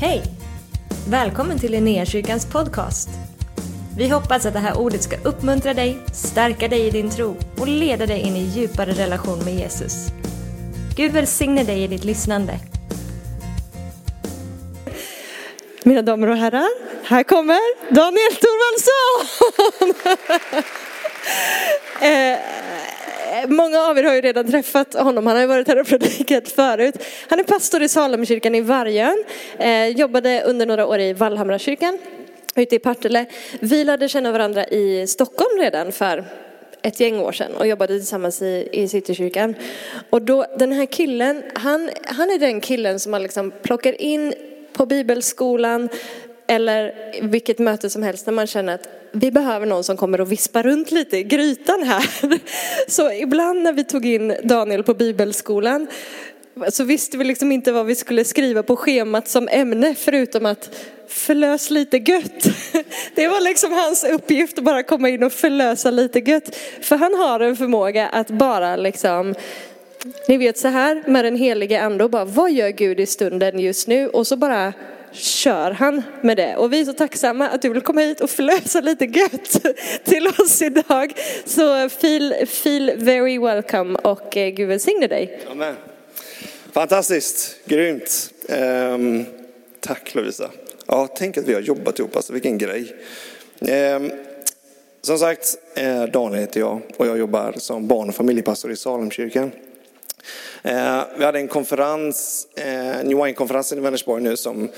Hej! Välkommen till Linnéakyrkans podcast. Vi hoppas att det här ordet ska uppmuntra dig, stärka dig i din tro och leda dig in i djupare relation med Jesus. Gud välsigne dig i ditt lyssnande. Mina damer och herrar, här kommer Daniel Thorvaldsson! Eh, Eh, många av er har ju redan träffat honom, han har ju varit här och predikat förut. Han är pastor i Salemkyrkan i Vargön, eh, jobbade under några år i Vallhamrakyrkan ute i Partille. Vi lärde känna varandra i Stockholm redan för ett gäng år sedan och jobbade tillsammans i, i Citykyrkan. Och då, den här killen, han, han är den killen som man liksom plockar in på bibelskolan eller vilket möte som helst när man känner att vi behöver någon som kommer och vispar runt lite i grytan här. Så ibland när vi tog in Daniel på bibelskolan så visste vi liksom inte vad vi skulle skriva på schemat som ämne förutom att förlös lite gött. Det var liksom hans uppgift att bara komma in och förlösa lite gött. För han har en förmåga att bara liksom ni vet så här med den helige ande och bara vad gör Gud i stunden just nu och så bara kör han med det. Och vi är så tacksamma att du vill komma hit och förlösa lite gött till oss idag. Så feel, feel very welcome och eh, Gud välsigne dig. Amen. Fantastiskt, grymt. Ehm, tack Lovisa. Ja, tänk att vi har jobbat ihop, alltså vilken grej. Ehm, som sagt, eh, Daniel heter jag och jag jobbar som barn och familjepastor i Salemkyrkan. Eh, vi hade en konferens, eh, New Wine-konferensen i Vänersborg nu som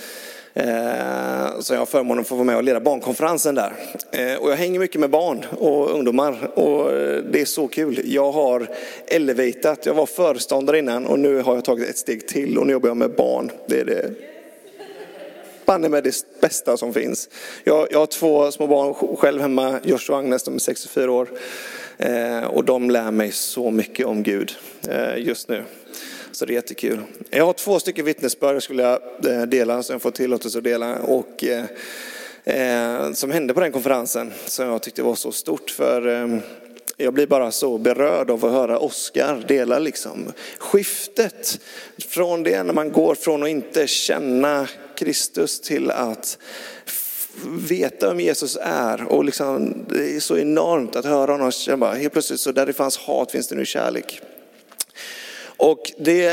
Eh, så jag har förmånen att få vara med och leda barnkonferensen där. Eh, och jag hänger mycket med barn och ungdomar och eh, det är så kul. Jag har elevatat, jag var föreståndare innan och nu har jag tagit ett steg till och nu jobbar jag med barn. Det är det banne med det bästa som finns. Jag, jag har två små barn själv hemma, Joshua och Agnes, de är 64 år. Eh, och de lär mig så mycket om Gud eh, just nu. Så det är jättekul. Jag har två stycken vittnesbörd jag skulle jag eh, dela, som jag får tillåtelse att dela. Och, eh, som hände på den konferensen, som jag tyckte var så stort. För eh, jag blir bara så berörd av att höra Oskar dela liksom skiftet. Från det när man går från att inte känna Kristus till att veta vem Jesus är. Och liksom, det är så enormt att höra honom känna, helt plötsligt så där det fanns hat finns det nu kärlek. Och det,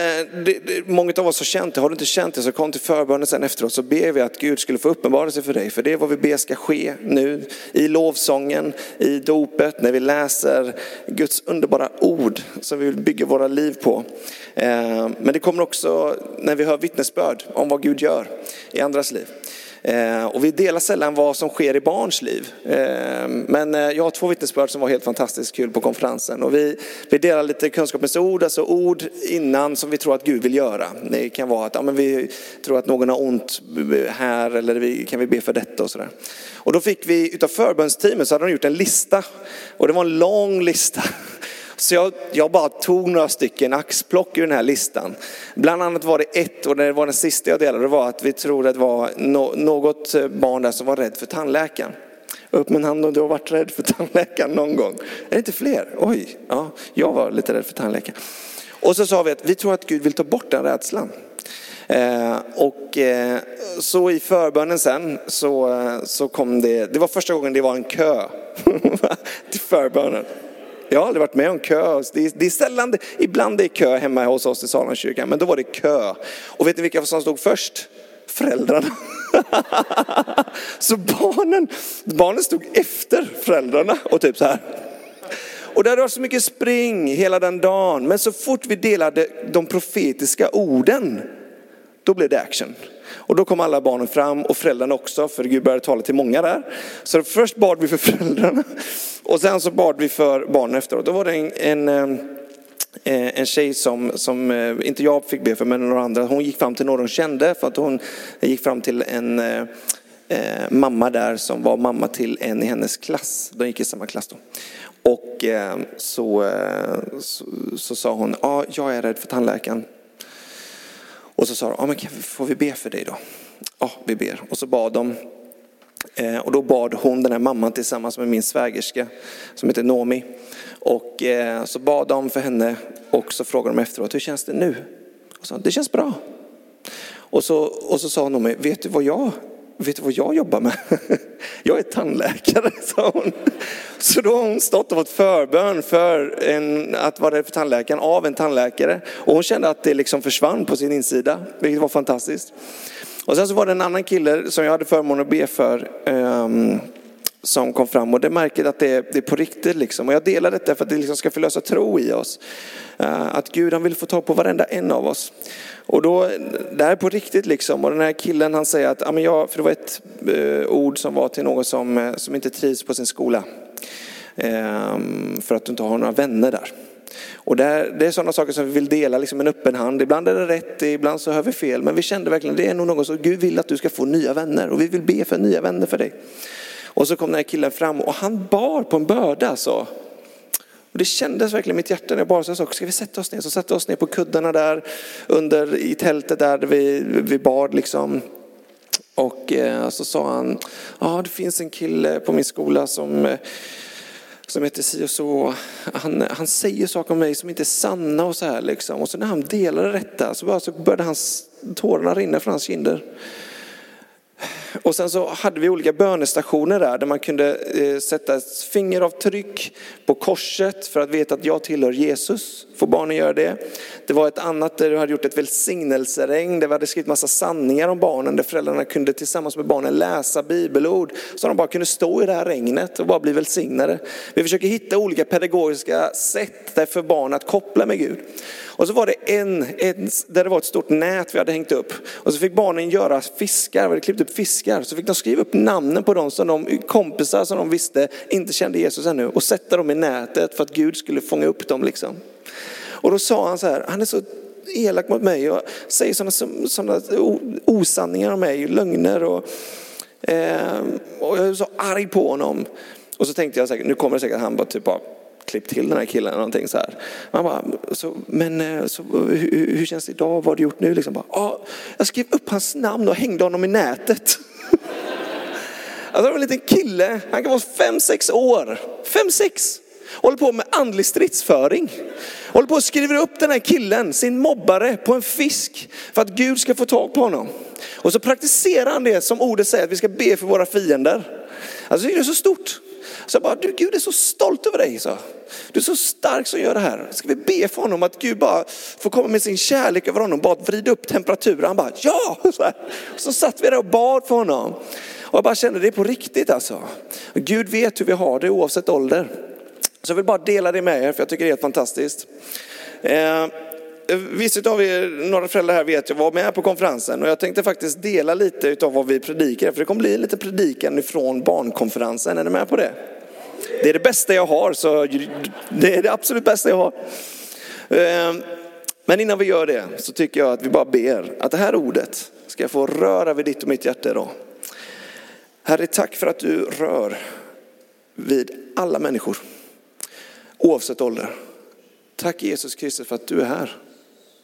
det, det, många av oss har känt det, har du inte känt det så kom till förbönen sen efteråt så ber vi att Gud skulle få uppenbara sig för dig. För det är vad vi ber ska ske nu i lovsången, i dopet, när vi läser Guds underbara ord som vi vill bygga våra liv på. Eh, men det kommer också när vi hör vittnesbörd om vad Gud gör i andras liv. Eh, och vi delar sällan vad som sker i barns liv. Eh, men eh, jag har två vittnesbörd som var helt fantastiskt kul på konferensen. Och vi, vi delar lite kunskapens ord, alltså ord innan som vi tror att Gud vill göra. Det kan vara att ja, men vi tror att någon har ont här eller vi, kan vi be för detta och sådär. Och då fick vi utav förbundsteamet så hade de gjort en lista. Och det var en lång lista. Så jag, jag, bara tog några stycken axplock ur den här listan. Bland annat var det ett, och det var den sista jag delade, det var att vi tror att det var no, något barn där som var rädd för tandläkaren. Upp med en hand om du har varit rädd för tandläkaren någon gång. Är det inte fler? Oj, ja, jag var lite rädd för tandläkaren. Och så sa vi att vi tror att Gud vill ta bort den rädslan. Eh, och eh, så i förbönen sen så, eh, så kom det, det var första gången det var en kö till förbönen. Jag har aldrig varit med om kö. Det är, det är sällan, det, ibland det är kö hemma hos oss i Salemkyrkan, men då var det kö. Och vet ni vilka som stod först? Föräldrarna. Så barnen, barnen stod efter föräldrarna och typ så här. Och det hade varit så mycket spring hela den dagen. Men så fort vi delade de profetiska orden, då blev det action. Och då kom alla barnen fram och föräldrarna också, för Gud började tala till många där. Så först bad vi för föräldrarna och sen så bad vi för barnen efteråt. Då var det en, en eh, en tjej som, som eh, inte jag fick be för men några andra, hon gick fram till någon hon kände för att hon gick fram till en eh, eh, mamma där som var mamma till en i hennes klass. De gick i samma klass då. Och eh, så, så, så, sa hon, ja jag är rädd för tandläkaren. Och så sa de, ja, men får vi be för dig då? Ja, vi ber. Och så bad de. Eh, och då bad hon, den här mamman tillsammans med min svägerska som heter Nomi. Och eh, så bad de för henne och så frågade de efteråt, hur känns det nu? Och så, det känns bra. Och så, och så sa Nomi, vet du vad jag vet du vad jag jobbar med? Jag är tandläkare, sa hon. Så då har hon stått och fått förbön för en, att vara rädd för tandläkaren av en tandläkare. Och hon kände att det liksom försvann på sin insida, vilket var fantastiskt. Och sen så var det en annan kille som jag hade förmånen att be för. Um, som kom fram och det märker att det är, det är på riktigt liksom. Och jag delar detta för att det liksom ska förlösa tro i oss. Eh, att Gud han vill få tag på varenda en av oss. Och då, det här är på riktigt liksom. Och den här killen han säger att, ja, men jag, för det var ett eh, ord som var till någon som, eh, som inte trivs på sin skola. Ehm, för att du inte har några vänner där. Och det är, det är sådana saker som vi vill dela, liksom en öppen hand. Ibland är det rätt, ibland så hör vi fel. Men vi kände verkligen, det är nog något som Gud vill att du ska få nya vänner. Och vi vill be för nya vänner för dig. Och så kom den här killen fram och han bar på en börda. Så. Och det kändes verkligen i mitt hjärta när jag bara sa, ska vi sätta oss ner? Så satte vi oss ner på kuddarna där under, i tältet där vi, vi bad. Liksom. Och eh, så sa han, ja det finns en kille på min skola som eh, som heter si och så. Han, han säger saker om mig som inte är sanna och så här liksom. Och så när han delade detta så, bara, så började hans tårarna rinna från hans kinder. Och sen så hade vi olika bönestationer där, där man kunde eh, sätta ett fingeravtryck på korset för att veta att jag tillhör Jesus. Får barnen göra det? Det var ett annat där du hade gjort ett välsignelseregn, där vi hade skrivit massa sanningar om barnen, där föräldrarna kunde tillsammans med barnen läsa bibelord, så de bara kunde stå i det här regnet och bara bli välsignade. Vi försöker hitta olika pedagogiska sätt för barn att koppla med Gud. Och så var det en, en, där det var ett stort nät vi hade hängt upp. Och så fick barnen göra fiskar, vi hade klippt upp fiskar. Så fick de skriva upp namnen på dem som de kompisar som de visste inte kände Jesus ännu. Och sätta dem i nätet för att Gud skulle fånga upp dem liksom. Och då sa han så här, han är så elak mot mig och säger sådana, sådana osanningar om mig, lögner och, eh, och jag är så arg på honom. Och så tänkte jag säkert, nu kommer det säkert han bara typ av klippt till den här killen eller någonting så här. Man bara, så, men eh, så, hur, hur känns det idag? Vad har du gjort nu? Liksom bara, ah, jag skrev upp hans namn och hängde honom i nätet. Alltså det var en liten kille, han kan vara fem sex år. fem sex Håller på med andlig stridsföring. Håller på och skriver upp den här killen, sin mobbare, på en fisk för att Gud ska få tag på honom. Och så praktiserar han det som ordet säger, att vi ska be för våra fiender. Alltså det är så stort. Så jag bara, du Gud är så stolt över dig. Så. Du är så stark som gör det här. Ska vi be för honom att Gud bara får komma med sin kärlek över honom, bara vrida upp temperaturen. Han bara, ja! Så, här. så satt vi där och bad för honom. Och jag bara kände, det är på riktigt alltså. Gud vet hur vi har det oavsett ålder. Så jag vill bara dela det med er, för jag tycker det är helt fantastiskt. Eh, Vissa av er, några föräldrar här vet jag var med på konferensen och jag tänkte faktiskt dela lite av vad vi predikar. För det kommer bli lite predikan ifrån barnkonferensen. Är ni med på det? Det är det bästa jag har, så det är det absolut bästa jag har. Ehm, men innan vi gör det så tycker jag att vi bara ber att det här ordet ska få röra vid ditt och mitt hjärta idag. Herre, tack för att du rör vid alla människor, oavsett ålder. Tack Jesus Kristus för att du är här.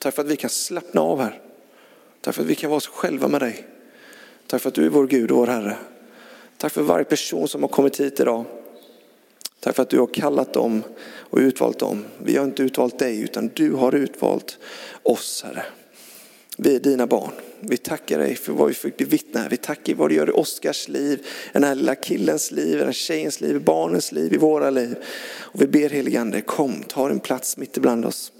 Tack för att vi kan slappna av här. Tack för att vi kan vara oss själva med dig. Tack för att du är vår Gud och vår Herre. Tack för varje person som har kommit hit idag. Tack för att du har kallat dem och utvalt dem. Vi har inte utvalt dig utan du har utvalt oss Herre. Vi är dina barn. Vi tackar dig för vad vi fick bevittna. Vi tackar vad du gör i Oskars liv, den här lilla killens liv, den här tjejens liv, barnens liv, i våra liv. Och vi ber heligande, kom, ta din plats mitt ibland oss.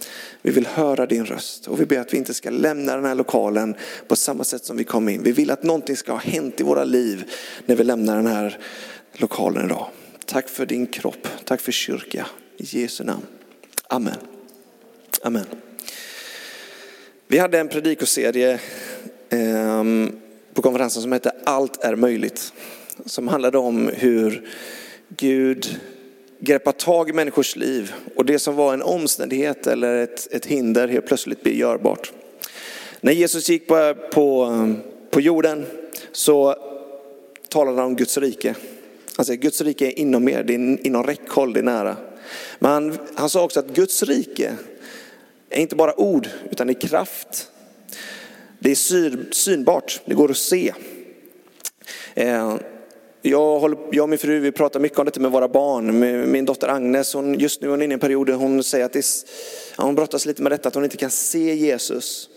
Vi vill höra din röst och vi ber att vi inte ska lämna den här lokalen på samma sätt som vi kom in. Vi vill att någonting ska ha hänt i våra liv när vi lämnar den här lokalen idag. Tack för din kropp, tack för kyrka. I Jesu namn. Amen. Amen. Vi hade en predikoserie Ehm, på konferensen som hette Allt är möjligt. Som handlade om hur Gud greppar tag i människors liv och det som var en omständighet eller ett, ett hinder helt plötsligt blir görbart. När Jesus gick på, på, på jorden så talade han om Guds rike. Han säger Guds rike är inom er, det är inom räckhåll, det är nära. Men han, han sa också att Guds rike är inte bara ord, utan det är kraft. Det är synbart, det går att se. Eh, jag, håller, jag och min fru vi pratar mycket om detta med våra barn. Min dotter Agnes, hon, just nu är hon inne i en period där hon säger att det hon brottas lite med detta att hon inte kan se Jesus.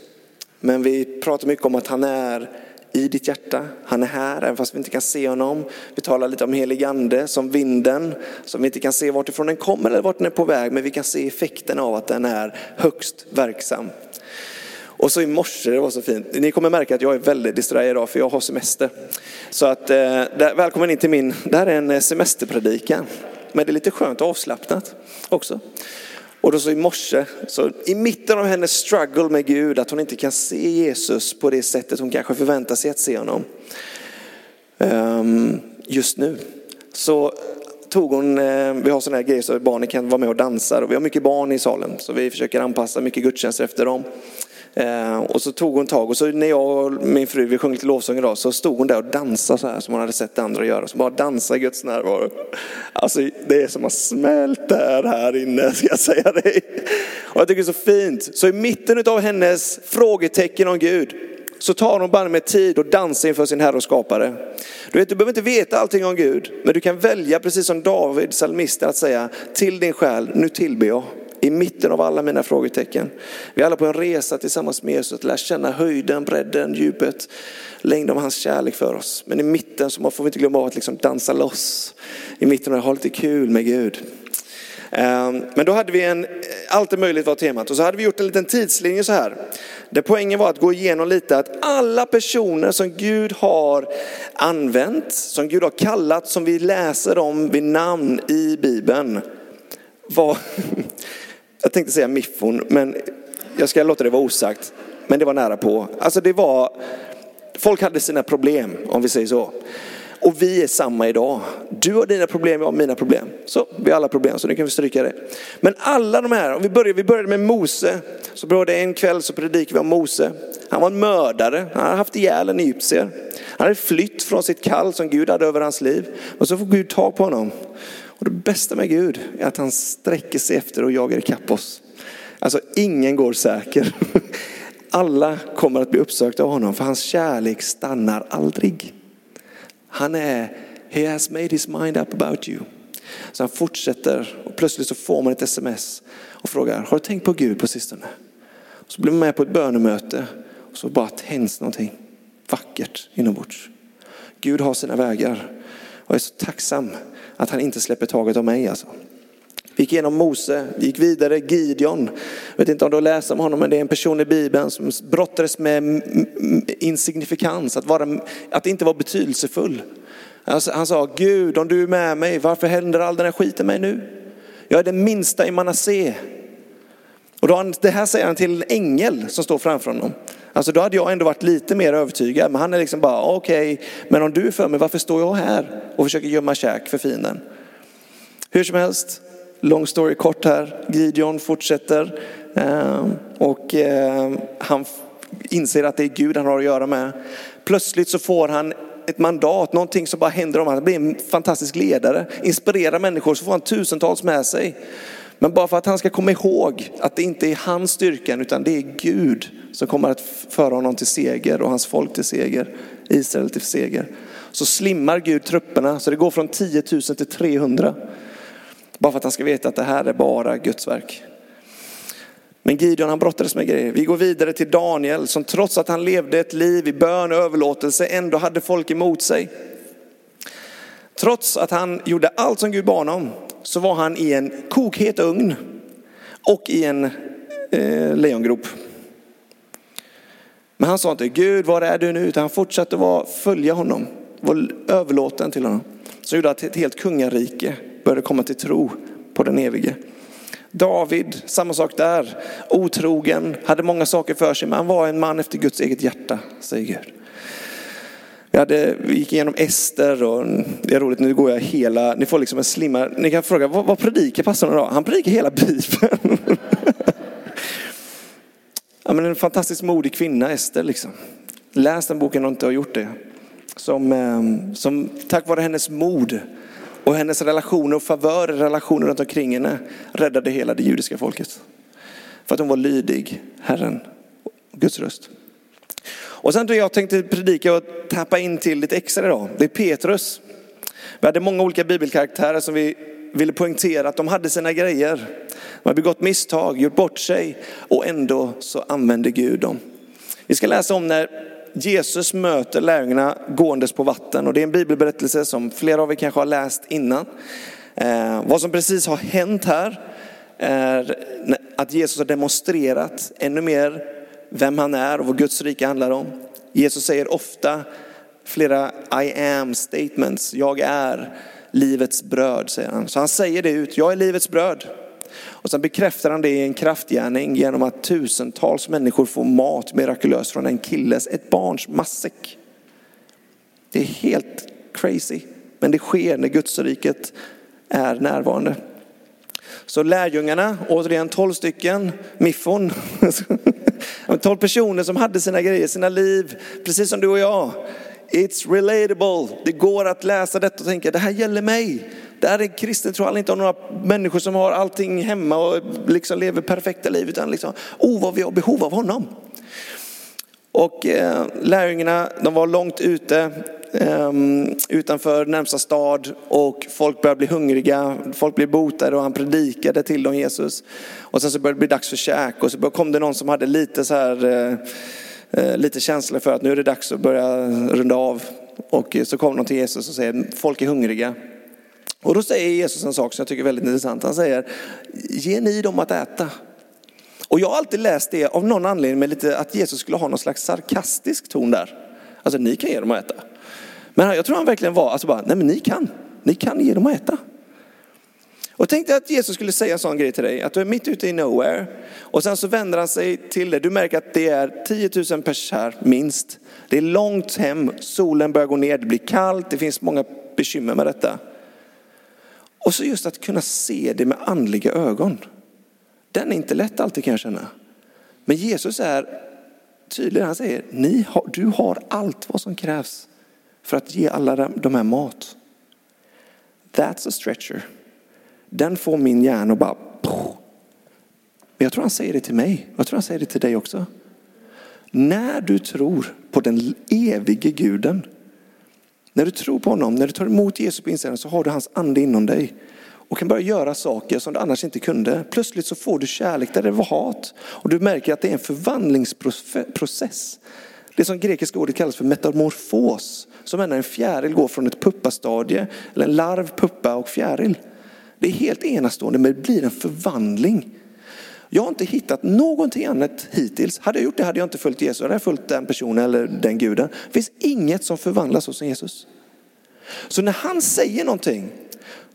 Men vi pratar mycket om att han är i ditt hjärta. Han är här, även fast vi inte kan se honom. Vi talar lite om helig ande som vinden, som vi inte kan se vartifrån den kommer eller vart den är på väg, men vi kan se effekten av att den är högst verksam. Och så i morse, det var så fint. Ni kommer märka att jag är väldigt distraherad idag för jag har semester. Så att, eh, där, välkommen in till min, det här är en eh, semesterpredikan. Men det är lite skönt och avslappnat också. Och då så i morse, så i mitten av hennes struggle med Gud, att hon inte kan se Jesus på det sättet hon kanske förväntar sig att se honom. Um, just nu. Så tog hon, eh, vi har sådana här grejer så barnen kan vara med och dansa och vi har mycket barn i salen så vi försöker anpassa mycket gudstjänster efter dem. Eh, och så tog hon tag och så när jag och min fru vi sjöng lite lovsång idag så stod hon där och dansade så här som hon hade sett andra göra. Så bara dansa i Guds närvaro. Alltså det är som att smälta här inne ska jag säga dig. Och jag tycker det är så fint. Så i mitten av hennes frågetecken om Gud så tar hon bara med tid och dansar inför sin Herre och skapare. Du, vet, du behöver inte veta allting om Gud, men du kan välja precis som David, psalmisten, att säga till din själ, nu tillber jag i mitten av alla mina frågetecken. Vi är alla på en resa tillsammans med Jesus att lära känna höjden, bredden, djupet, längden av hans kärlek för oss. Men i mitten så får vi inte glömma av att liksom dansa loss. I mitten och ha lite kul med Gud. Ehm, men då hade vi en, allt är möjligt var temat och så hade vi gjort en liten tidslinje så här. Där poängen var att gå igenom lite att alla personer som Gud har använt, som Gud har kallat, som vi läser om vid namn i Bibeln var jag tänkte säga miffon, men jag ska låta det vara osagt. Men det var nära på. Alltså det var, folk hade sina problem om vi säger så. Och vi är samma idag. Du har dina problem, jag har mina problem. Så vi har alla problem, så nu kan vi stryka det. Men alla de här, om vi börjar, vi började med Mose. Så började en kväll så predikade vi om Mose. Han var en mördare, han hade haft ihjäl en egyptier. Han hade flytt från sitt kall som Gud hade över hans liv. Och så får Gud tag på honom. Och det bästa med Gud är att han sträcker sig efter och jagar ikapp oss. Alltså ingen går säker. Alla kommer att bli uppsökta av honom för hans kärlek stannar aldrig. Han är, he has made his mind up about you. Så han fortsätter och plötsligt så får man ett sms och frågar, har du tänkt på Gud på sistone? Så blir man med på ett bönemöte och så bara tänds någonting vackert inombords. Gud har sina vägar och jag är så tacksam att han inte släpper taget om mig. Alltså. Vi gick igenom Mose, vi gick vidare, Gideon. Jag vet inte om du har läst om honom, men det är en person i Bibeln som brottades med insignifikans, att, vara, att inte vara betydelsefull. Han sa, Gud om du är med mig, varför händer all den här skiten mig nu? Jag är den minsta i Manasseh. Och då, det här säger han till en ängel som står framför honom. Alltså då hade jag ändå varit lite mer övertygad. Men han är liksom bara, okej, okay, men om du är för mig, varför står jag här och försöker gömma käk för fienden? Hur som helst, long story kort här. Gideon fortsätter ehm, och ehm, han inser att det är Gud han har att göra med. Plötsligt så får han ett mandat, någonting som bara händer om. Han blir en fantastisk ledare, inspirerar människor, så får han tusentals med sig. Men bara för att han ska komma ihåg att det inte är hans styrkan utan det är Gud som kommer att föra honom till seger och hans folk till seger, Israel till seger. Så slimmar Gud trupperna så det går från 10 000 till 300. Bara för att han ska veta att det här är bara Guds verk. Men Gideon han brottades med grejer. Vi går vidare till Daniel som trots att han levde ett liv i bön och överlåtelse ändå hade folk emot sig. Trots att han gjorde allt som Gud bad honom så var han i en kokhet ugn och i en eh, lejongrop. Men han sa inte Gud var är du nu? Utan han fortsatte vara, följa honom, var överlåten till honom. Så gjorde att ett helt kungarike började komma till tro på den evige. David, samma sak där. Otrogen, hade många saker för sig, men han var en man efter Guds eget hjärta, säger Gud. Vi, hade, vi gick igenom Ester och det är roligt, nu går jag hela, ni får liksom en slimma, ni kan fråga vad, vad predikar pastorn idag? Han predikar hela Bibeln ja, men en fantastiskt modig kvinna, Ester liksom. Läs den boken om du inte har gjort det. Som, eh, som tack vare hennes mod och hennes relationer och favörer, relationer runt omkring henne räddade hela det judiska folket. För att hon var lydig Herren, Guds röst. Och sen jag tänkte predika och tappa in till lite extra idag. Det är Petrus. Vi hade många olika bibelkaraktärer som vi ville poängtera att de hade sina grejer. De hade begått misstag, gjort bort sig och ändå så använde Gud dem. Vi ska läsa om när Jesus möter lärjungarna gåendes på vatten och det är en bibelberättelse som flera av er kanske har läst innan. Eh, vad som precis har hänt här är att Jesus har demonstrerat ännu mer vem han är och vad Guds rike handlar om. Jesus säger ofta flera I am statements. Jag är livets bröd, säger han. Så han säger det ut, jag är livets bröd. Och sen bekräftar han det i en kraftgärning genom att tusentals människor får mat mirakulöst från en killes, ett barns matsäck. Det är helt crazy, men det sker när Gudsriket är närvarande. Så lärjungarna, återigen tolv stycken, miffon, tolv personer som hade sina grejer, sina liv, precis som du och jag. It's relatable. Det går att läsa detta och tänka, det här gäller mig. Det här är kristen tro, handlar inte om några människor som har allting hemma och liksom lever perfekta liv, utan liksom, oh vad vi har behov av honom. Och eh, lärjungarna, de var långt ute, eh, utanför närmsta stad och folk började bli hungriga, folk blev botade och han predikade till dem Jesus. Och sen så började det bli dags för käk och så kom det någon som hade lite så här eh, eh, Eh, lite känsla för att nu är det dags att börja runda av. Och så kommer de till Jesus och säger, folk är hungriga. Och då säger Jesus en sak som jag tycker är väldigt intressant. Han säger, ge ni dem att äta. Och jag har alltid läst det av någon anledning med lite att Jesus skulle ha någon slags sarkastisk ton där. Alltså ni kan ge dem att äta. Men jag tror han verkligen var, alltså bara, nej men ni kan, ni kan ge dem att äta. Och tänk dig att Jesus skulle säga en sån grej till dig, att du är mitt ute i nowhere och sen så vänder han sig till dig. Du märker att det är 10 000 pers här, minst. Det är långt hem, solen börjar gå ner, det blir kallt, det finns många bekymmer med detta. Och så just att kunna se det med andliga ögon. Den är inte lätt alltid kan jag känna. Men Jesus är tydlig, han säger, Ni har, du har allt vad som krävs för att ge alla de här mat. That's a stretcher. Den får min hjärna att bara... Men jag tror han säger det till mig. Jag tror han säger det till dig också. När du tror på den evige guden, när du tror på honom, när du tar emot Jesus på insidan så har du hans ande inom dig och kan börja göra saker som du annars inte kunde. Plötsligt så får du kärlek där det var hat och du märker att det är en förvandlingsprocess. Det som grekiska ordet kallas för metamorfos, som är när en fjäril går från ett puppastadie, eller en larv, puppa och fjäril. Det är helt enastående men det blir en förvandling. Jag har inte hittat någonting annat hittills. Hade jag gjort det hade jag inte följt Jesus, hade jag följt den personen eller den guden. Det finns inget som förvandlas så som Jesus. Så när han säger någonting,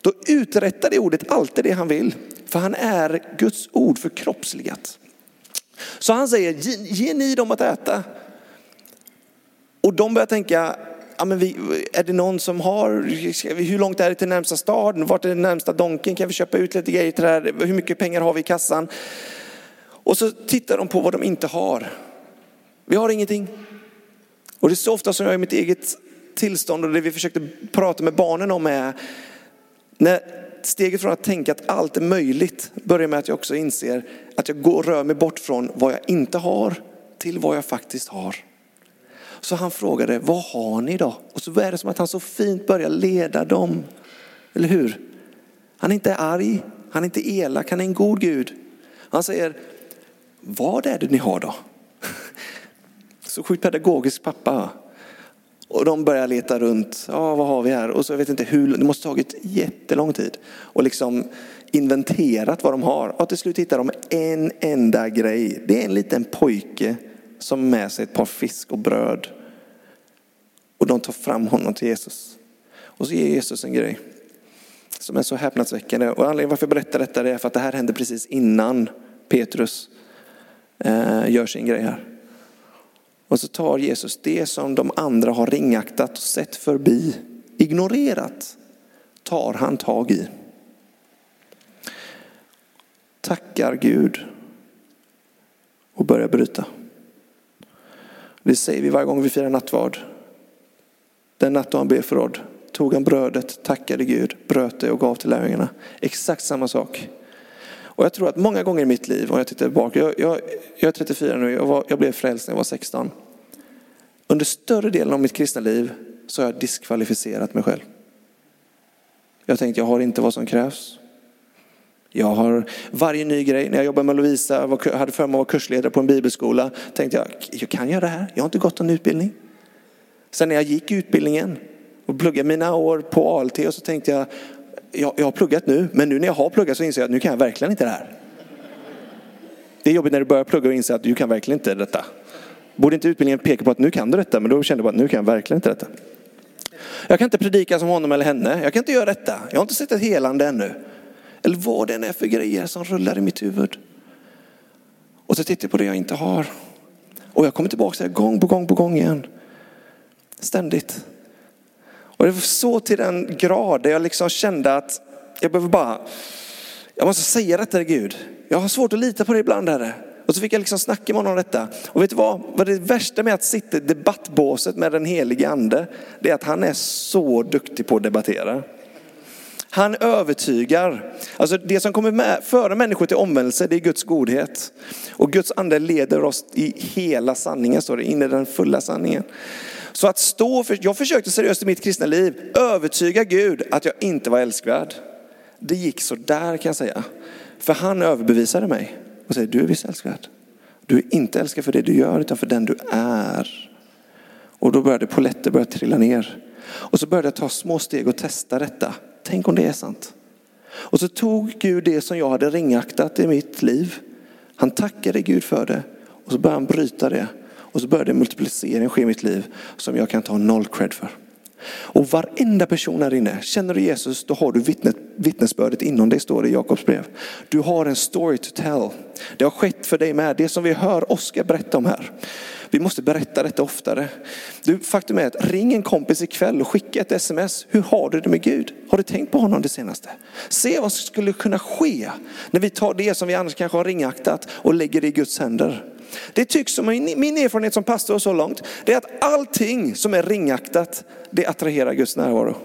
då uträttar det ordet alltid det han vill. För han är Guds ord förkroppsligat. Så han säger, ge, ge ni dem att äta. Och de börjar tänka, ja, men vi, är det någon som har, hur långt är det till närmsta staden? Vart är den närmsta donken? Kan vi köpa ut lite grejer till det här? Hur mycket pengar har vi i kassan? Och så tittar de på vad de inte har. Vi har ingenting. Och det är så ofta som jag i mitt eget tillstånd och det vi försökte prata med barnen om är när steget från att tänka att allt är möjligt börjar med att jag också inser att jag går, rör mig bort från vad jag inte har till vad jag faktiskt har. Så han frågade, vad har ni då? Och så är det som att han så fint börjar leda dem. Eller hur? Han är inte arg, han är inte elak, han är en god Gud. Han säger, vad är det ni har då? Så sjukt pedagogisk pappa. Och de börjar leta runt, ja vad har vi här? Och så jag vet inte hur, det måste ha tagit jättelång tid. Och liksom inventerat vad de har. Och till slut hittar de en enda grej. Det är en liten pojke som med sig ett par fisk och bröd. Och de tar fram honom till Jesus. Och så ger Jesus en grej som är så häpnadsväckande. Och anledningen varför jag berättar detta är för att det här hände precis innan Petrus eh, gör sin grej här. Och så tar Jesus det som de andra har ringaktat och sett förbi, ignorerat, tar han tag i. Tackar Gud och börjar bryta. Det säger vi varje gång vi firar nattvard. Den natt då han blev förrådd tog han brödet, tackade Gud, bröt det och gav till lärjungarna. Exakt samma sak. Och jag tror att många gånger i mitt liv, om jag tittar tillbaka, jag, jag, jag är 34 nu, jag, var, jag blev frälst när jag var 16. Under större delen av mitt kristna liv så har jag diskvalificerat mig själv. Jag tänkte jag har inte vad som krävs. Jag har varje ny grej. När jag jobbade med Lovisa, var, hade förmånen att vara kursledare på en bibelskola, tänkte jag, jag kan göra det här. Jag har inte gått någon utbildning. Sen när jag gick utbildningen och pluggade mina år på ALT och så tänkte jag, jag, jag har pluggat nu, men nu när jag har pluggat så inser jag att nu kan jag verkligen inte det här. Det är jobbigt när du börjar plugga och inser att du kan verkligen inte detta. Borde inte utbildningen peka på att nu kan du detta, men då kände jag att nu kan jag verkligen inte detta. Jag kan inte predika som honom eller henne. Jag kan inte göra detta. Jag har inte sett ett helande ännu. Eller vad det än är för grejer som rullar i mitt huvud. Och så tittar jag på det jag inte har. Och jag kommer tillbaka till det gång på gång på gång igen. Ständigt. Och det var så till den grad där jag liksom kände att jag behöver bara, jag måste säga detta till Gud. Jag har svårt att lita på det ibland Herre. Och så fick jag liksom snacka med honom om detta. Och vet du vad? Vad det värsta med att sitta i debattbåset med den helige ande, det är att han är så duktig på att debattera. Han övertygar. Alltså det som kommer med, föra människor till omvändelse, det är Guds godhet. Och Guds ande leder oss i hela sanningen, står det, in i den fulla sanningen. Så att stå för, jag försökte seriöst i mitt kristna liv övertyga Gud att jag inte var älskvärd. Det gick så där kan jag säga. För han överbevisade mig och säger, du är visst älskvärd. Du är inte älskad för det du gör utan för den du är. Och då började poletter börja trilla ner. Och så började jag ta små steg och testa detta. Tänk om det är sant. Och så tog Gud det som jag hade ringaktat i mitt liv. Han tackade Gud för det och så började han bryta det. Och så började multiplicering ske i mitt liv som jag kan ta noll cred för. Och varenda person här inne, känner du Jesus då har du vittnet, vittnesbördet inom dig, står det i Jakobs brev. Du har en story to tell. Det har skett för dig med. Det som vi hör Oskar berätta om här. Vi måste berätta detta oftare. Du, faktum är att ring en kompis ikväll och skicka ett sms. Hur har du det med Gud? Har du tänkt på honom det senaste? Se vad som skulle kunna ske när vi tar det som vi annars kanske har ringaktat och lägger det i Guds händer. Det tycks som min erfarenhet som pastor så långt, det är att allting som är ringaktat, det attraherar Guds närvaro.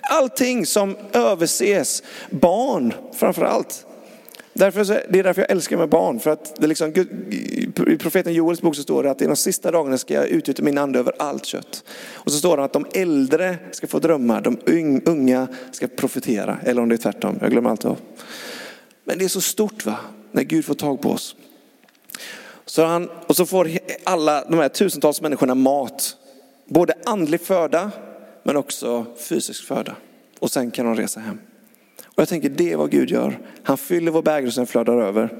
Allting som överses, barn framför allt. Därför, det är därför jag älskar med barn. För att det liksom, I profeten Joels bok så står det att i de sista dagarna ska jag utgjuta min ande över allt kött. Och så står det att de äldre ska få drömma, de unga ska profetera. Eller om det är tvärtom, jag glömmer alltid av. Men det är så stort va, när Gud får tag på oss. Så han, och så får alla de här tusentals människorna mat. Både andlig föda men också fysisk föda. Och sen kan de resa hem. Och jag tänker det är vad Gud gör. Han fyller vår bägare och sen flödar över.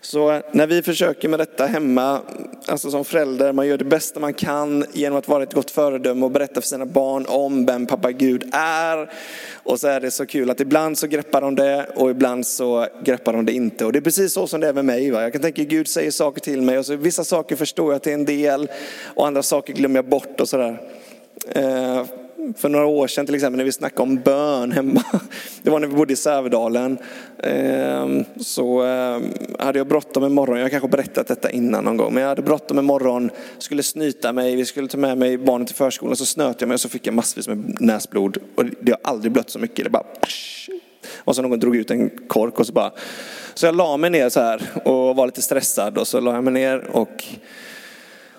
Så eh, när vi försöker med detta hemma, alltså som förälder, man gör det bästa man kan genom att vara ett gott föredöme och berätta för sina barn om vem pappa Gud är. Och så är det så kul att ibland så greppar de det och ibland så greppar de det inte. Och det är precis så som det är med mig. Va? Jag kan tänka Gud säger saker till mig och så vissa saker förstår jag till en del och andra saker glömmer jag bort och sådär. Eh, för några år sedan till exempel när vi snackade om bön hemma. Det var när vi bodde i Sävedalen. Ehm, så ehm, hade jag bråttom en morgon, jag har kanske berättat detta innan någon gång, men jag hade bråttom en morgon, skulle snyta mig, vi skulle ta med mig barnen till förskolan, så snöt jag mig och så fick jag massvis med näsblod. Och det har aldrig blött så mycket, det bara och så någon drog ut en kork och så bara. Så jag la mig ner så här och var lite stressad och så la jag mig ner och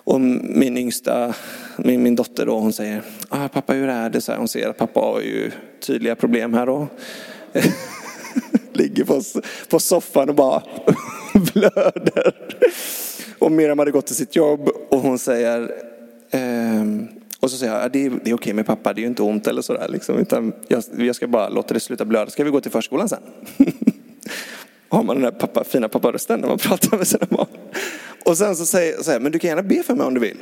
och min yngsta, min, min dotter då, hon säger, ah, pappa hur är det? Så här, hon ser att pappa har ju tydliga problem här då. Ligger på, på soffan och bara blöder. Och Miriam hade gått till sitt jobb och hon säger, ehm, och så säger jag, ah, det är, det är okej med pappa, det är ju inte ont eller sådär. Liksom, utan jag, jag ska bara låta det sluta blöda, ska vi gå till förskolan sen? har man den där pappa, fina papparösten när man pratar med sina barn. Och sen så säger jag, men du kan gärna be för mig om du vill.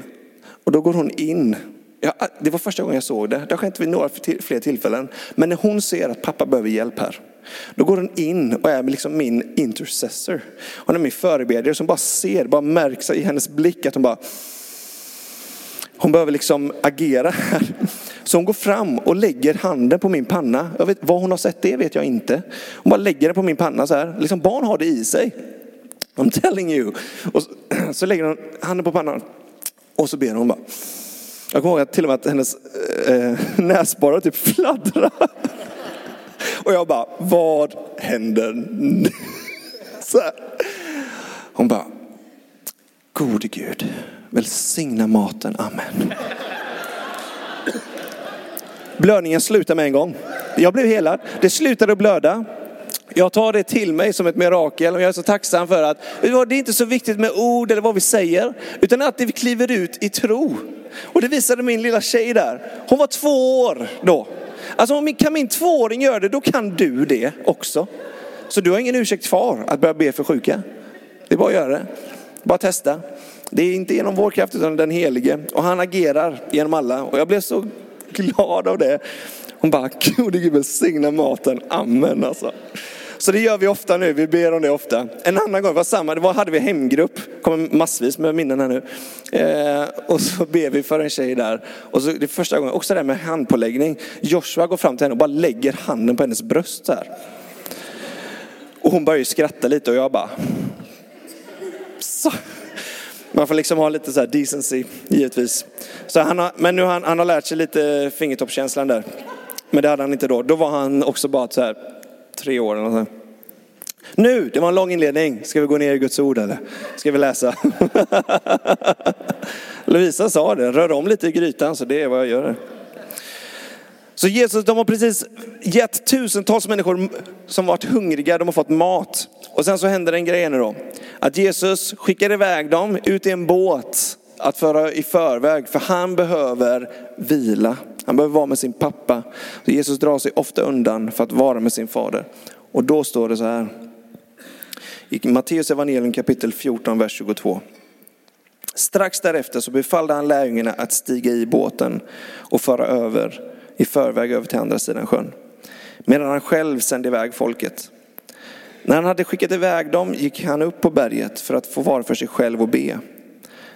Och då går hon in. Ja, ah, det var första gången jag såg det. Det har skett vid några fler tillfällen. Men när hon ser att pappa behöver hjälp här. Då går hon in och är liksom min intercessor. Hon är min förebedjare som bara ser, bara märks i hennes blick att hon bara hon behöver liksom agera här. Så hon går fram och lägger handen på min panna. Jag vet, vad hon har sett det vet jag inte. Hon bara lägger den på min panna så här. Liksom barn har det i sig. I'm telling you. Och så, så lägger hon handen på pannan och så ber hon bara. Jag kommer ihåg att till och med att hennes eh, eh näsborrar typ fladdrar. Och jag bara, vad händer nu? Så här. Hon bara, gode Gud, välsigna maten, amen. Blödningen slutade med en gång. Jag blev helad. Det slutade att blöda. Jag tar det till mig som ett mirakel och jag är så tacksam för att det är inte så viktigt med ord eller vad vi säger, utan att vi kliver ut i tro. Och det visade min lilla tjej där. Hon var två år då. Alltså om kan min tvååring göra det, då kan du det också. Så du har ingen ursäkt kvar att börja be för sjuka. Det är bara att göra det. Bara testa. Det är inte genom vår kraft utan den helige. Och han agerar genom alla. Och jag blev så glad av det. Hon bara, gode Gud välsigna maten, amen alltså. Så det gör vi ofta nu, vi ber om det ofta. En annan gång var samma, det var, hade vi hemgrupp, kommer massvis med minnen här nu. Eh, och så ber vi för en tjej där. Och så det är första gången, också det här med handpåläggning. Joshua går fram till henne och bara lägger handen på hennes bröst så här. Och hon börjar ju skratta lite och jag bara... Så. Man får liksom ha lite så här decency, givetvis. Så han har, men nu har han, han har lärt sig lite fingertoppskänslan där. Men det hade han inte då. Då var han också bara så här tre år eller något. Nu, det var en lång inledning. Ska vi gå ner i Guds ord eller? Ska vi läsa? Lovisa sa det, rör om lite i grytan så det är vad jag gör. Så Jesus, de har precis gett tusentals människor som varit hungriga, de har fått mat. Och sen så händer en grej nu då. Att Jesus skickar iväg dem ut i en båt att föra i förväg, för han behöver vila. Han behöver vara med sin pappa. Så Jesus drar sig ofta undan för att vara med sin fader. Och då står det så här. I Matteus evangelium kapitel 14, vers 22. Strax därefter så befallde han lärjungarna att stiga i båten och föra över i förväg över till andra sidan sjön. Medan han själv sände iväg folket. När han hade skickat iväg dem gick han upp på berget för att få vara för sig själv och be.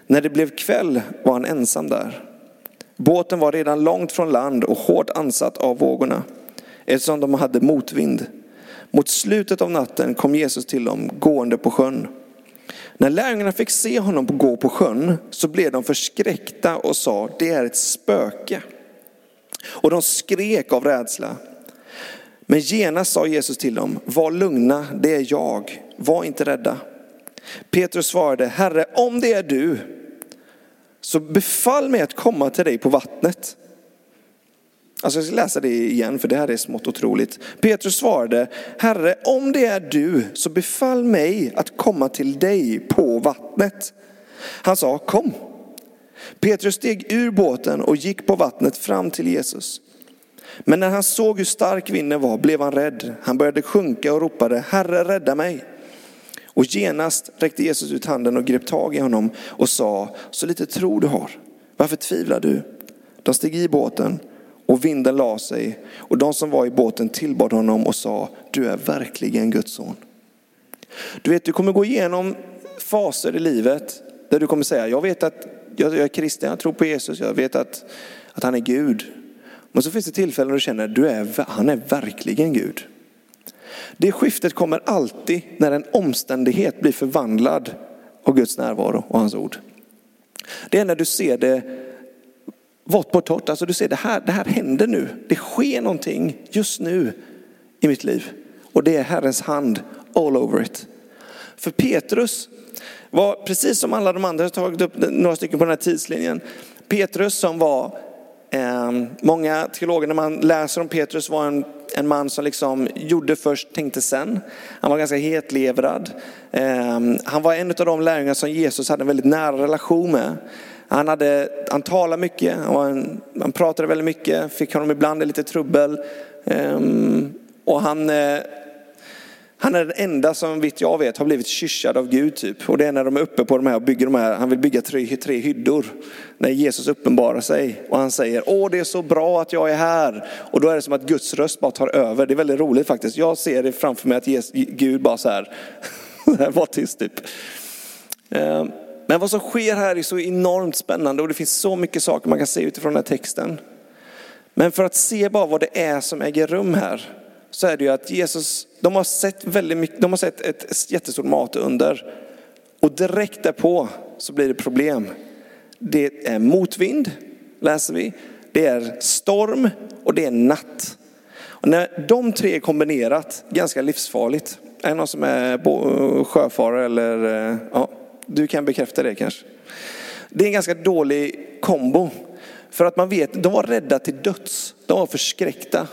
När det blev kväll var han ensam där. Båten var redan långt från land och hårt ansatt av vågorna eftersom de hade motvind. Mot slutet av natten kom Jesus till dem gående på sjön. När lärjungarna fick se honom gå på sjön så blev de förskräckta och sa det är ett spöke. Och de skrek av rädsla. Men genast sa Jesus till dem, var lugna, det är jag, var inte rädda. Petrus svarade, Herre om det är du, så befall mig att komma till dig på vattnet. Alltså jag ska läsa det igen för det här är smått otroligt. Petrus svarade, Herre om det är du så befall mig att komma till dig på vattnet. Han sa, kom. Petrus steg ur båten och gick på vattnet fram till Jesus. Men när han såg hur stark vinden var blev han rädd. Han började sjunka och ropade, Herre rädda mig. Och genast räckte Jesus ut handen och grep tag i honom och sa, så lite tro du har, varför tvivlar du? De steg i båten och vinden la sig och de som var i båten tillbad honom och sa, du är verkligen Guds son. Du vet, du kommer gå igenom faser i livet där du kommer säga, jag vet att jag är kristen, jag tror på Jesus, jag vet att, att han är Gud. Men så finns det tillfällen då du känner, du är, han är verkligen Gud. Det skiftet kommer alltid när en omständighet blir förvandlad av Guds närvaro och hans ord. Det är när du ser det vått på torrt, alltså du ser det här, det här händer nu. Det sker någonting just nu i mitt liv. Och det är Herrens hand all over it. För Petrus var, precis som alla de andra, jag har tagit upp några stycken på den här tidslinjen. Petrus som var eh, många teologer när man läser om Petrus var en, en man som liksom gjorde först, tänkte sen. Han var ganska hetlevrad. Ehm, han var en av de lärjungar som Jesus hade en väldigt nära relation med. Han, hade, han talade mycket, han, en, han pratade väldigt mycket, fick honom ibland i lite trubbel. Ehm, och han eh, han är den enda som vitt jag vet har blivit kyssad av Gud typ. Och det är när de är uppe på de här och bygger de här, han vill bygga tre, tre hyddor. När Jesus uppenbarar sig och han säger, åh det är så bra att jag är här. Och då är det som att Guds röst bara tar över. Det är väldigt roligt faktiskt. Jag ser det framför mig att Jesus, Gud bara så här, var tyst typ. Ehm, men vad som sker här är så enormt spännande och det finns så mycket saker man kan se utifrån den här texten. Men för att se bara vad det är som äger rum här så är det ju att Jesus, de har sett väldigt mycket, de har sett ett jättestort matunder. Och direkt därpå så blir det problem. Det är motvind, läser vi. Det är storm och det är natt. Och när de tre är kombinerat, ganska livsfarligt. Är det någon som är sjöfarare eller, eh, ja, du kan bekräfta det kanske. Det är en ganska dålig kombo. För att man vet, de var rädda till döds. De var förskräckta.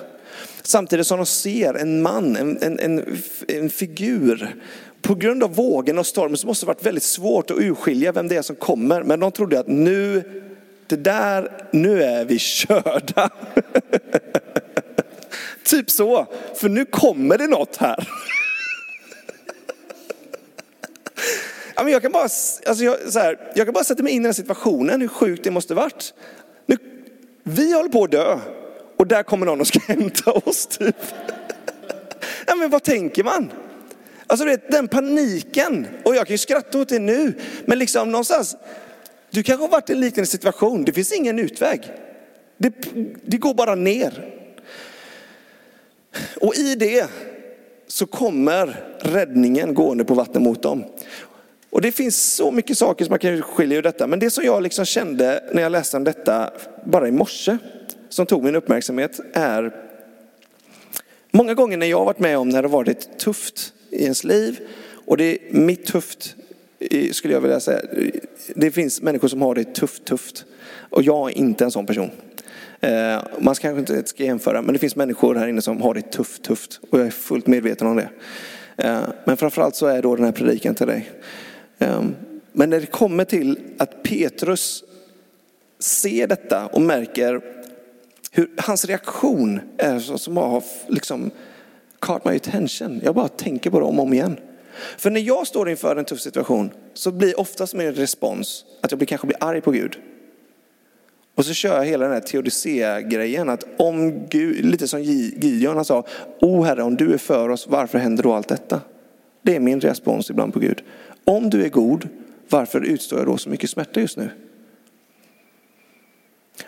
Samtidigt som de ser en man, en, en, en, en figur. På grund av vågen och stormen så måste det varit väldigt svårt att urskilja vem det är som kommer. Men de trodde att nu, det där, nu är vi körda. typ så, för nu kommer det något här. Ja, men jag, kan bara, alltså jag, så här, jag kan bara sätta mig in i den situationen, hur sjukt det måste varit. Nu, vi håller på att dö och där kommer någon och ska hämta oss. Typ. Ja, men vad tänker man? Alltså vet, den paniken, och jag kan ju skratta åt det nu, men liksom någonstans, du kanske har varit i en liknande situation, det finns ingen utväg. Det, det går bara ner. Och i det så kommer räddningen gående på vatten mot dem. Och det finns så mycket saker som man kan skilja ur detta. Men det som jag liksom kände när jag läste om detta bara i morse, som tog min uppmärksamhet, är många gånger när jag har varit med om när det har varit tufft i ens liv, och det är mitt tufft, skulle jag vilja säga. Det finns människor som har det tufft, tufft. Och jag är inte en sån person. Eh, man kanske inte ska jämföra, men det finns människor här inne som har det tufft, tufft. Och jag är fullt medveten om det. Eh, men framförallt så är då den här predikan till dig. Eh, men när det kommer till att Petrus ser detta och märker hur hans reaktion är så som har liksom caught my attention. Jag bara tänker på det om och om igen. För när jag står inför en tuff situation så blir oftast min respons att jag blir, kanske blir arg på Gud. Och så kör jag hela den här teodicea-grejen att om Gud, lite som Gideon sa, O Herre om du är för oss, varför händer då allt detta? Det är min respons ibland på Gud. Om du är god, varför utstår jag då så mycket smärta just nu?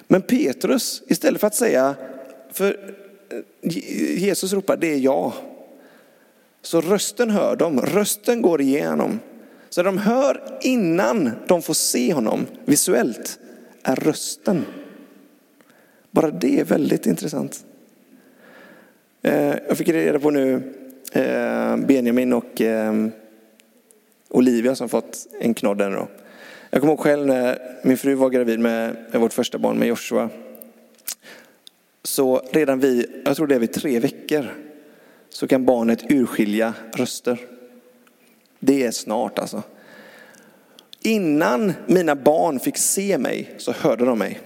Men Petrus, istället för att säga, för eh, Jesus ropar det är jag. Så rösten hör de, rösten går igenom. Så de hör innan de får se honom visuellt är rösten. Bara det är väldigt intressant. Eh, jag fick reda på nu eh, Benjamin och Olivia som fått en knodd då. Jag kommer ihåg själv när min fru var gravid med, med vårt första barn, med Joshua. Så redan vid, jag tror det är vid tre veckor, så kan barnet urskilja röster. Det är snart alltså. Innan mina barn fick se mig så hörde de mig.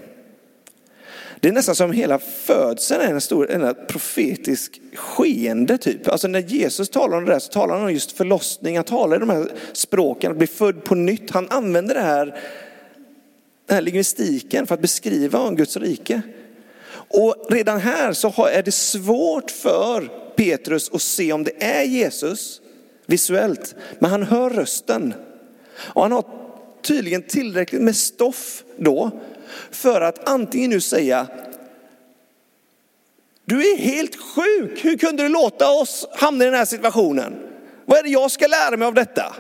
Det är nästan som hela födseln är en stor en profetisk skeende typ. Alltså när Jesus talar om det där så talar han om just förlossning, han talar i de här språken, att bli född på nytt. Han använder det här, den här lingvistiken för att beskriva om Guds rike. Och redan här så är det svårt för Petrus att se om det är Jesus visuellt, men han hör rösten. Och han har tydligen tillräckligt med stoff då för att antingen nu säga du är helt sjuk, hur kunde du låta oss hamna i den här situationen? Vad är det jag ska lära mig av detta?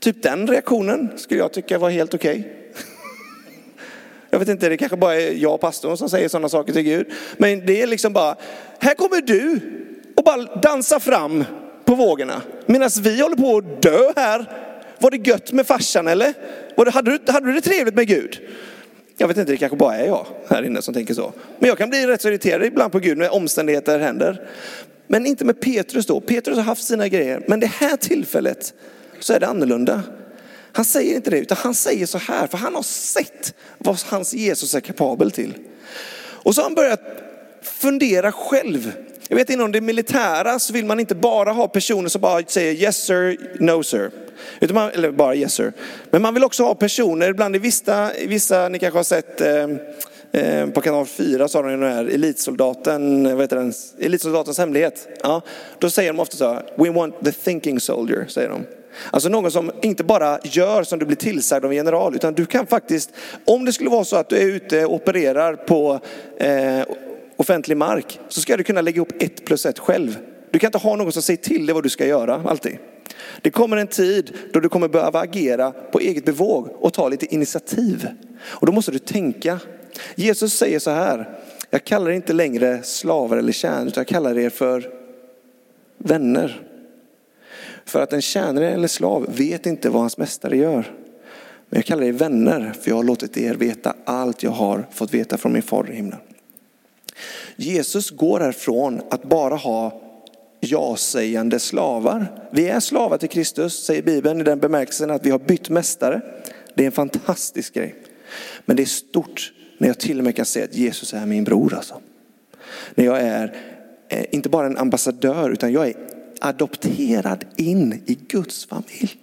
Typ den reaktionen skulle jag tycka var helt okej. Okay. Jag vet inte, det kanske bara är jag och pastorn som säger sådana saker till Gud. Men det är liksom bara, här kommer du och bara dansa fram på vågorna. Medan vi håller på att dö här. Var det gött med farsan eller? Var det, hade, du, hade du det trevligt med Gud? Jag vet inte, det kanske bara är jag här inne som tänker så. Men jag kan bli rätt så irriterad ibland på Gud när omständigheter händer. Men inte med Petrus då. Petrus har haft sina grejer. Men det här tillfället så är det annorlunda. Han säger inte det, utan han säger så här, för han har sett vad hans Jesus är kapabel till. Och så har han börjat fundera själv. Jag vet inom det militära så vill man inte bara ha personer som bara säger yes sir, no sir. Utan man, eller bara yes sir. Men man vill också ha personer, ibland i vissa, vissa ni kanske har sett eh, eh på kanal 4 så har de den här elitsoldaten, vad heter den? elitsoldatens hemlighet. Ja, då säger de ofta så här, we want the thinking soldier, säger de. Alltså någon som inte bara gör som du blir tillsagd av en general, utan du kan faktiskt, om det skulle vara så att du är ute och opererar på eh, offentlig mark, så ska du kunna lägga ihop ett plus ett själv. Du kan inte ha någon som säger till dig vad du ska göra alltid. Det kommer en tid då du kommer behöva agera på eget bevåg och ta lite initiativ. Och då måste du tänka. Jesus säger så här, jag kallar er inte längre slavar eller tjänare, utan jag kallar er för vänner. För att en tjänare eller slav vet inte vad hans mästare gör. Men jag kallar er vänner, för jag har låtit er veta allt jag har fått veta från min far i himlen. Jesus går härifrån att bara ha ja-sägande slavar. Vi är slavar till Kristus, säger Bibeln, i den bemärkelsen att vi har bytt mästare. Det är en fantastisk grej. Men det är stort när jag till och med kan säga att Jesus är min bror. Alltså. När jag är eh, inte bara en ambassadör utan jag är adopterad in i Guds familj.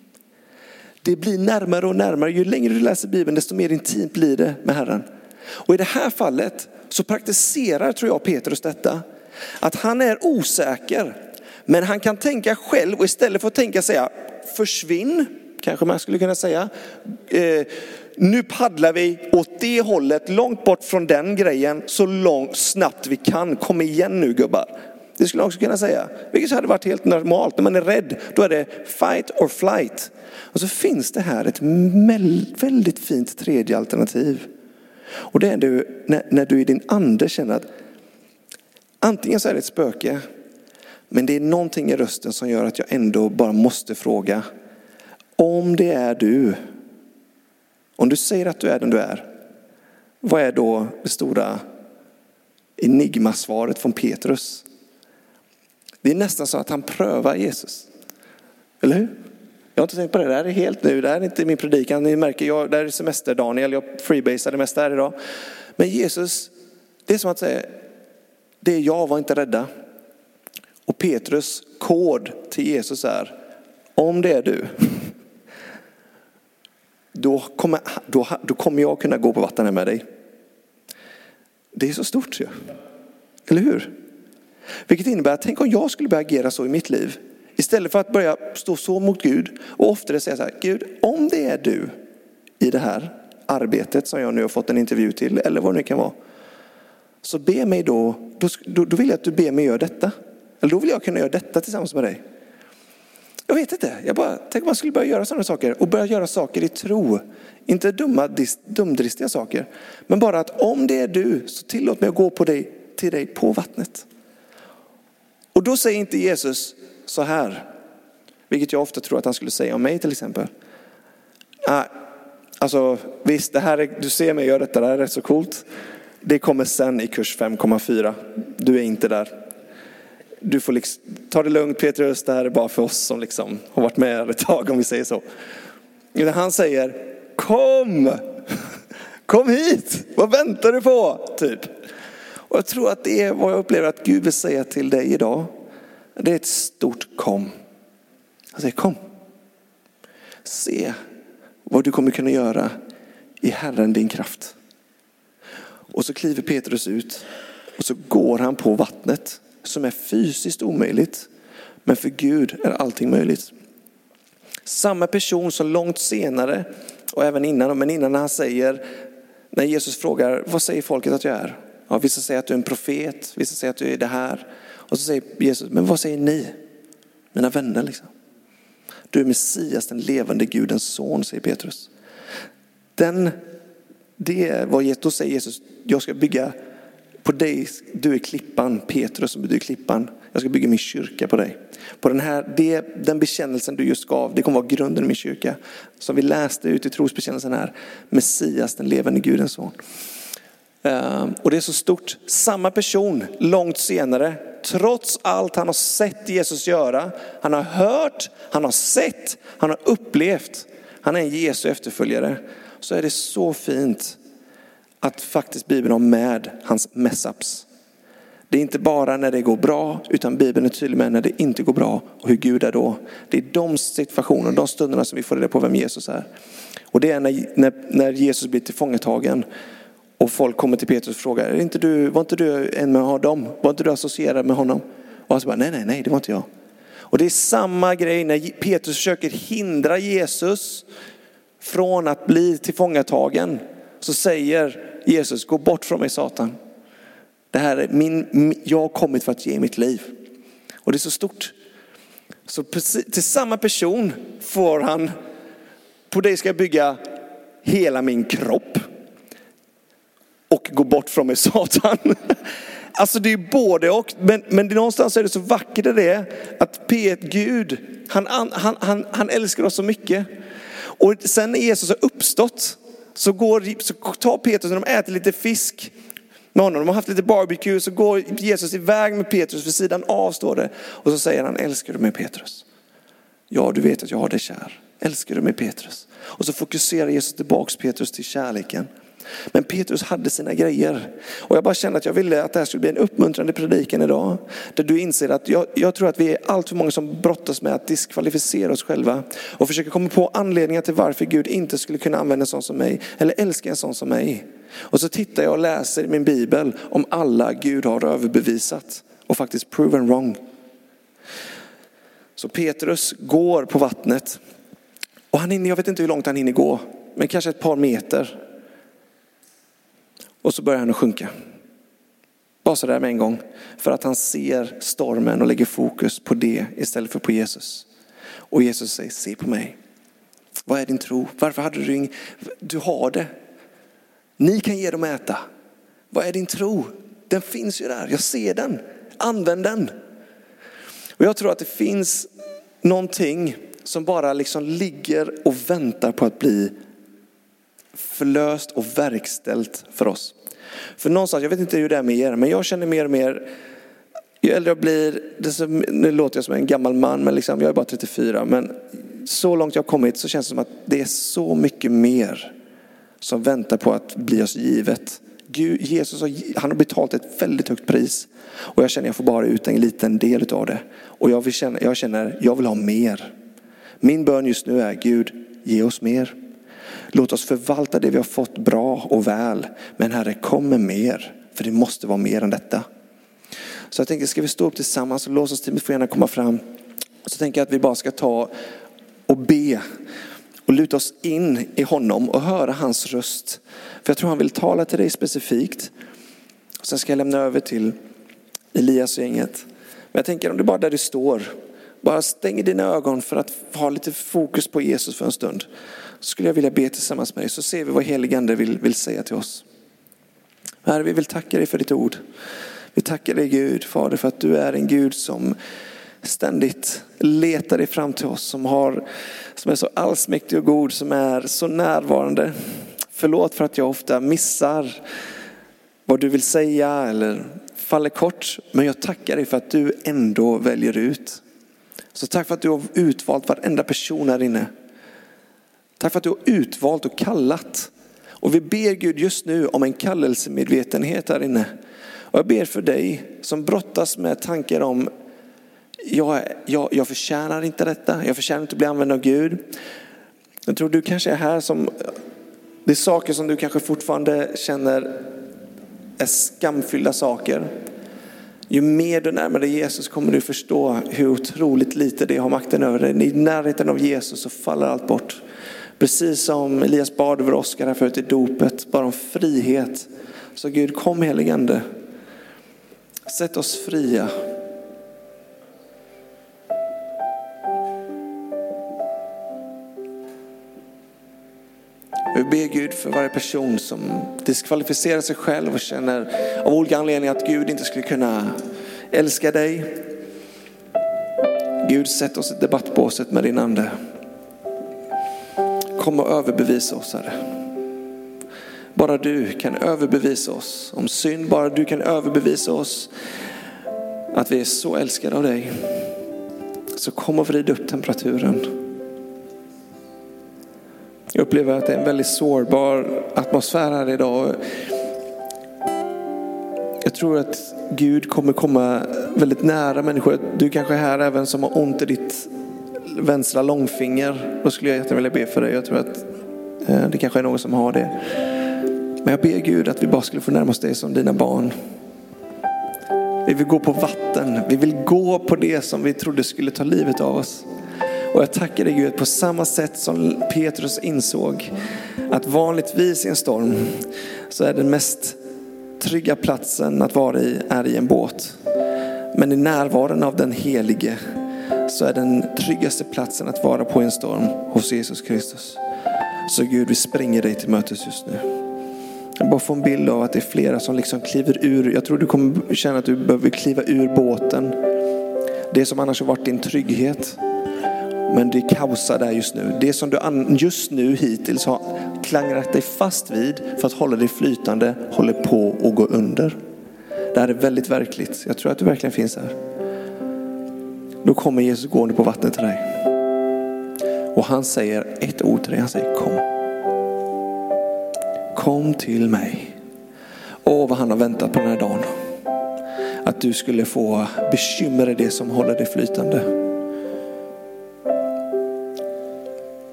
Det blir närmare och närmare. Ju längre du läser Bibeln desto mer intimt blir det med Herren. Och i det här fallet så praktiserar, tror jag, Petrus detta. Att han är osäker, men han kan tänka själv och istället för att tänka säga försvinn, kanske man skulle kunna säga. Eh, nu paddlar vi åt det hållet, långt bort från den grejen, så långt snabbt vi kan. Kom igen nu gubbar. Det skulle man också kunna säga. Vilket hade varit helt normalt. När man är rädd, då är det fight or flight. Och så finns det här ett väldigt fint tredje alternativ. Och det är du, när, när du i din ande känner att antingen så är det ett spöke, men det är någonting i rösten som gör att jag ändå bara måste fråga. Om det är du, om du säger att du är den du är, vad är då det stora enigmasvaret från Petrus? Det är nästan så att han prövar Jesus. Eller hur? Jag har inte tänkt på det, det här är helt nu, det här är inte min predikan. Ni märker, jag, det här är semester Daniel, jag freebasar det mesta här idag. Men Jesus, det är som att säga, det är jag, var inte rädda. Och Petrus kod till Jesus är, om det är du, då kommer, då, då kommer jag kunna gå på vattnet med dig. Det är så stort ju. Eller hur? Vilket innebär att tänk om jag skulle börja agera så i mitt liv. Istället för att börja stå så mot Gud och oftare säga så här, Gud om det är du i det här arbetet som jag nu har fått en intervju till eller vad det nu kan vara. Så be mig då, då, då vill jag att du ber mig göra detta. Eller då vill jag kunna göra detta tillsammans med dig. Jag vet inte, jag bara, tänk om man skulle börja göra sådana saker och börja göra saker i tro. Inte dumma, dumdristiga saker. Men bara att om det är du så tillåt mig att gå på dig, till dig på vattnet. Och då säger inte Jesus så här, vilket jag ofta tror att han skulle säga om mig till exempel. Ah, alltså visst, det här är, du ser mig göra detta, det här är rätt så coolt. Det kommer sen i kurs 5,4. Du är inte där. Du får liksom, ta det lugnt Petrus, det här är bara för oss som liksom har varit med ett tag om vi säger så. Utan han säger, kom! Kom hit! Vad väntar du på? Typ. Och jag tror att det är vad jag upplever att Gud vill säga till dig idag. Det är ett stort kom. Han säger kom. Se vad du kommer kunna göra i Herren din kraft. Och så kliver Petrus ut och så går han på vattnet som är fysiskt omöjligt. Men för Gud är allting möjligt. Samma person som långt senare och även innan, men innan han säger, när Jesus frågar, vad säger folket att jag är? Ja, vissa säger att du är en profet, vissa säger att du är det här. Och så säger Jesus, men vad säger ni? Mina vänner liksom. Du är Messias, den levande Gudens son, säger Petrus. Den, det var, då säger Jesus, jag ska bygga på dig, du är klippan, Petrus som du är klippan. Jag ska bygga min kyrka på dig. På den, här, det, den bekännelsen du just gav, det kommer vara grunden i min kyrka. Som vi läste ut i trosbekännelsen här, Messias, den levande Gudens son. Ehm, och det är så stort. Samma person långt senare, trots allt han har sett Jesus göra, han har hört, han har sett, han har upplevt, han är en Jesu efterföljare. Så är det så fint att faktiskt Bibeln har med hans messaps. Det är inte bara när det går bra, utan Bibeln är tydlig med när det inte går bra och hur Gud är då. Det är de situationerna, de stunderna som vi får reda på vem Jesus är. Och det är när, när, när Jesus blir tillfångatagen och folk kommer till Petrus och frågar, är inte du, var inte du en med dem? Var inte du associerad med honom? Och han säger, nej, nej, nej, det var inte jag. Och det är samma grej när Petrus försöker hindra Jesus från att bli tillfångatagen. Så säger Jesus, gå bort från mig Satan. Det här är min, jag har kommit för att ge mitt liv. Och det är så stort. Så till samma person får han, på dig ska jag bygga hela min kropp och gå bort från mig Satan. Alltså det är både och, men, men någonstans är det så vackert det är att P1 Gud, han, han, han, han älskar oss så mycket. Och sen när Jesus har uppstått så, går, så tar Petrus, när de äter lite fisk, med honom. De har haft lite barbecue, så går Jesus iväg med Petrus vid sidan av står det. Och så säger han, älskar du mig Petrus? Ja, du vet att jag har dig kär. Älskar du mig Petrus? Och så fokuserar Jesus tillbaks Petrus till kärleken. Men Petrus hade sina grejer. Och jag bara kände att jag ville att det här skulle bli en uppmuntrande predikan idag. Där du inser att jag, jag tror att vi är allt för många som brottas med att diskvalificera oss själva. Och försöker komma på anledningar till varför Gud inte skulle kunna använda en sån som mig. Eller älska en sån som mig. Och så tittar jag och läser i min bibel om alla Gud har överbevisat. Och faktiskt proven wrong. Så Petrus går på vattnet. Och han hinner, jag vet inte hur långt han hinner gå. Men kanske ett par meter. Och så börjar han att sjunka. Bara sådär med en gång. För att han ser stormen och lägger fokus på det istället för på Jesus. Och Jesus säger, se på mig. Vad är din tro? Varför hade du ingen? Du har det. Ni kan ge dem att äta. Vad är din tro? Den finns ju där, jag ser den. Använd den. Och jag tror att det finns någonting som bara liksom ligger och väntar på att bli förlöst och verkställt för oss. För någonstans, jag vet inte hur det är med er, men jag känner mer och mer, ju äldre jag blir, nu låter jag som en gammal man, men liksom, jag är bara 34, men så långt jag har kommit så känns det som att det är så mycket mer som väntar på att bli oss givet. Gud, Jesus har, han har betalat ett väldigt högt pris och jag känner att jag får bara ut en liten del av det. Och jag, vill känna, jag känner, jag vill ha mer. Min bön just nu är Gud, ge oss mer. Låt oss förvalta det vi har fått bra och väl. Men Herre, kom med mer. För det måste vara mer än detta. Så jag tänker, ska vi stå upp tillsammans och låtsasteamet får gärna komma fram. Så tänker jag att vi bara ska ta och be och luta oss in i honom och höra hans röst. För jag tror han vill tala till dig specifikt. Sen ska jag lämna över till Elias och gänget. Men jag tänker om du bara där du står, bara stänger dina ögon för att ha lite fokus på Jesus för en stund skulle jag vilja be tillsammans med dig så ser vi vad heligande vill, vill säga till oss. Herre, vi vill tacka dig för ditt ord. Vi tackar dig Gud, Fader, för att du är en Gud som ständigt letar dig fram till oss, som, har, som är så allsmäktig och god, som är så närvarande. Förlåt för att jag ofta missar vad du vill säga eller faller kort, men jag tackar dig för att du ändå väljer ut. Så tack för att du har utvalt varenda person här inne. Tack för att du har utvalt och kallat. Och vi ber Gud just nu om en kallelsemedvetenhet här inne. Och jag ber för dig som brottas med tankar om jag, jag, jag förtjänar inte detta, jag förtjänar inte att bli använd av Gud. Jag tror du kanske är här som, det är saker som du kanske fortfarande känner är skamfyllda saker. Ju mer du närmar dig Jesus kommer du förstå hur otroligt lite det har makten över dig. I närheten av Jesus så faller allt bort. Precis som Elias bad över Oskar här förut i dopet, bara om frihet. Så Gud kom heligande. Sätt oss fria. Vi ber Gud för varje person som diskvalificerar sig själv och känner av olika anledningar att Gud inte skulle kunna älska dig. Gud, sätt oss i debattbåset med din ande. Kom och överbevisa oss Herre. Bara du kan överbevisa oss om synd, bara du kan överbevisa oss att vi är så älskade av dig. Så kom och vrid upp temperaturen. Jag upplever att det är en väldigt sårbar atmosfär här idag. Jag tror att Gud kommer komma väldigt nära människor. Du kanske är här även som har ont i ditt vänstra långfinger. Då skulle jag jättevilja vilja be för dig. Jag tror att eh, det kanske är någon som har det. Men jag ber Gud att vi bara skulle få närma oss dig som dina barn. Vi vill gå på vatten. Vi vill gå på det som vi trodde skulle ta livet av oss. Och jag tackar dig Gud på samma sätt som Petrus insåg att vanligtvis i en storm så är den mest trygga platsen att vara i är i en båt. Men i närvaron av den helige så är den tryggaste platsen att vara på en storm hos Jesus Kristus. Så Gud, vi springer dig till mötes just nu. Jag bara får en bild av att det är flera som liksom kliver ur. Jag tror du kommer känna att du behöver kliva ur båten. Det som annars har varit din trygghet. Men det kaosar där just nu. Det som du just nu hittills har klangrat dig fast vid för att hålla dig flytande håller på att gå under. Det här är väldigt verkligt. Jag tror att du verkligen finns här. Då kommer Jesus gående på vattnet till dig. Och han säger ett ord till dig. Han säger kom. Kom till mig. Åh vad han har väntat på den här dagen. Att du skulle få bekymra det som håller dig flytande.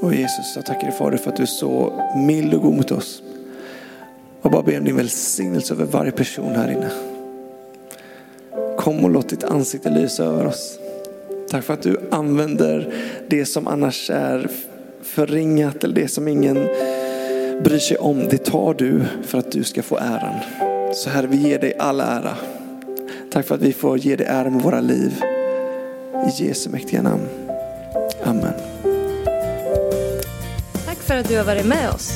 Och Jesus, jag tackar dig Fader för att du är så mild och god mot oss. Jag bara ber om din välsignelse över varje person här inne. Kom och låt ditt ansikte lysa över oss. Tack för att du använder det som annars är förringat eller det som ingen bryr sig om. Det tar du för att du ska få äran. Så Herre, vi ger dig all ära. Tack för att vi får ge dig ära med våra liv. I Jesu mäktiga namn. Amen. Tack för att du har varit med oss.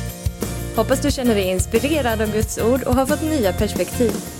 Hoppas du känner dig inspirerad av Guds ord och har fått nya perspektiv.